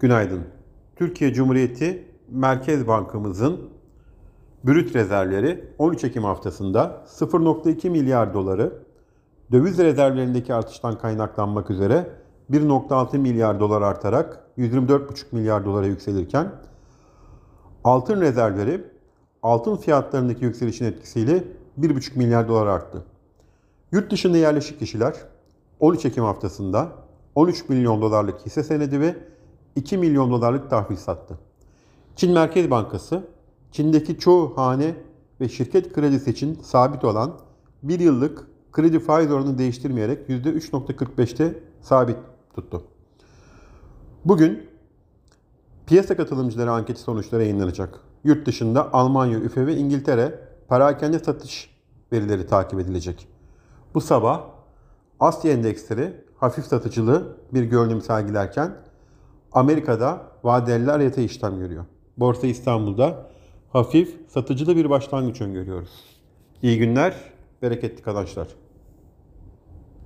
Günaydın. Türkiye Cumhuriyeti Merkez Bankamızın brüt rezervleri 13 Ekim haftasında 0.2 milyar doları döviz rezervlerindeki artıştan kaynaklanmak üzere 1.6 milyar dolar artarak 124,5 milyar dolara yükselirken altın rezervleri altın fiyatlarındaki yükselişin etkisiyle 1,5 milyar dolar arttı. Yurt dışında yerleşik kişiler 13 Ekim haftasında 13 milyon dolarlık hisse senedi ve 2 milyon dolarlık tahvil sattı. Çin Merkez Bankası, Çin'deki çoğu hane ve şirket kredisi için sabit olan bir yıllık kredi faiz oranını değiştirmeyerek %3.45'te sabit tuttu. Bugün piyasa katılımcıları anketi sonuçları yayınlanacak. Yurt dışında Almanya, Üfe ve İngiltere perakende satış verileri takip edilecek. Bu sabah Asya endeksleri hafif satıcılı bir görünüm sergilerken Amerika'da vadeliler yatay işlem görüyor. Borsa İstanbul'da hafif satıcılı bir başlangıç öngörüyoruz. İyi günler, bereketli kazançlar.